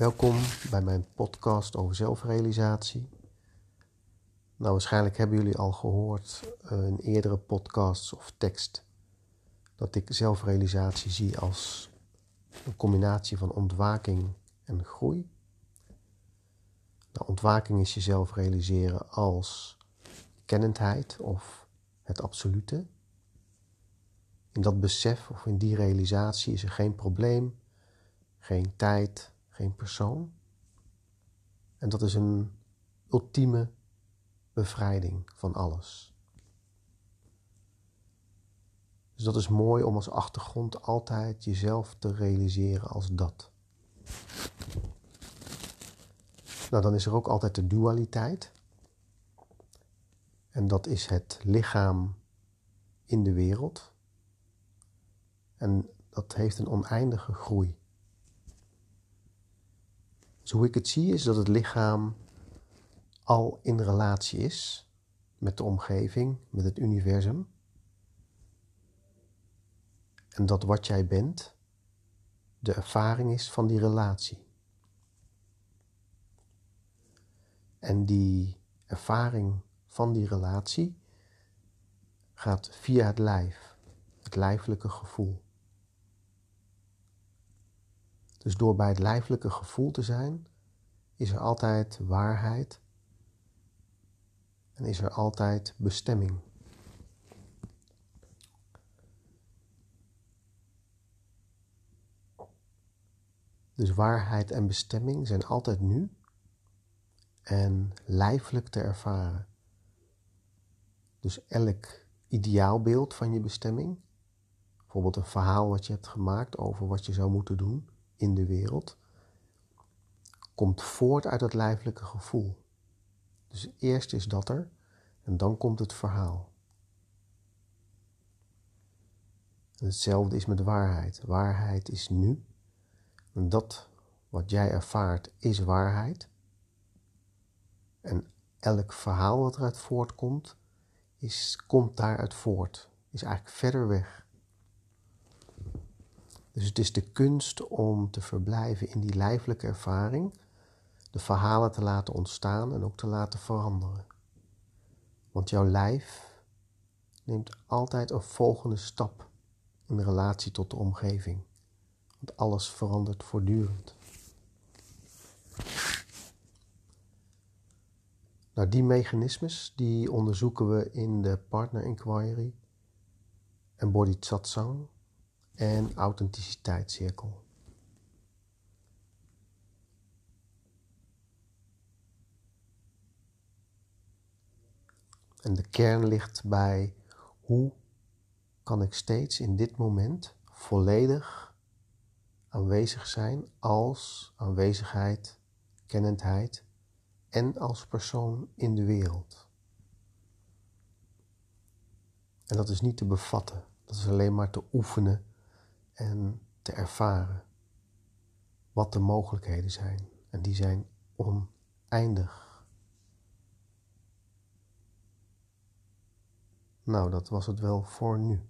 Welkom bij mijn podcast over zelfrealisatie. Nou, waarschijnlijk hebben jullie al gehoord uh, in eerdere podcasts of tekst dat ik zelfrealisatie zie als een combinatie van ontwaking en groei. Nou, ontwaking is jezelf realiseren als kennendheid of het absolute. In dat besef of in die realisatie is er geen probleem, geen tijd, geen persoon. En dat is een ultieme bevrijding van alles. Dus dat is mooi om als achtergrond altijd jezelf te realiseren als dat. Nou, dan is er ook altijd de dualiteit. En dat is het lichaam in de wereld. En dat heeft een oneindige groei. Dus hoe ik het zie is dat het lichaam al in relatie is met de omgeving, met het universum. En dat wat jij bent de ervaring is van die relatie. En die ervaring van die relatie gaat via het lijf, het lijfelijke gevoel. Dus door bij het lijfelijke gevoel te zijn, is er altijd waarheid en is er altijd bestemming. Dus waarheid en bestemming zijn altijd nu en lijfelijk te ervaren. Dus elk ideaalbeeld van je bestemming, bijvoorbeeld een verhaal wat je hebt gemaakt over wat je zou moeten doen in de wereld, komt voort uit het lijfelijke gevoel. Dus eerst is dat er en dan komt het verhaal. Hetzelfde is met waarheid. Waarheid is nu. En dat wat jij ervaart is waarheid. En elk verhaal wat eruit voortkomt, is, komt daaruit voort. Is eigenlijk verder weg. Dus het is de kunst om te verblijven in die lijfelijke ervaring, de verhalen te laten ontstaan en ook te laten veranderen. Want jouw lijf neemt altijd een volgende stap in relatie tot de omgeving. Want alles verandert voortdurend. Nou, die mechanismes die onderzoeken we in de Partner Inquiry en Bodhisatsang en authenticiteitscirkel. En de kern ligt bij hoe kan ik steeds in dit moment volledig aanwezig zijn als aanwezigheid, kennendheid en als persoon in de wereld. En dat is niet te bevatten, dat is alleen maar te oefenen en te ervaren wat de mogelijkheden zijn. En die zijn oneindig. Nou, dat was het wel voor nu.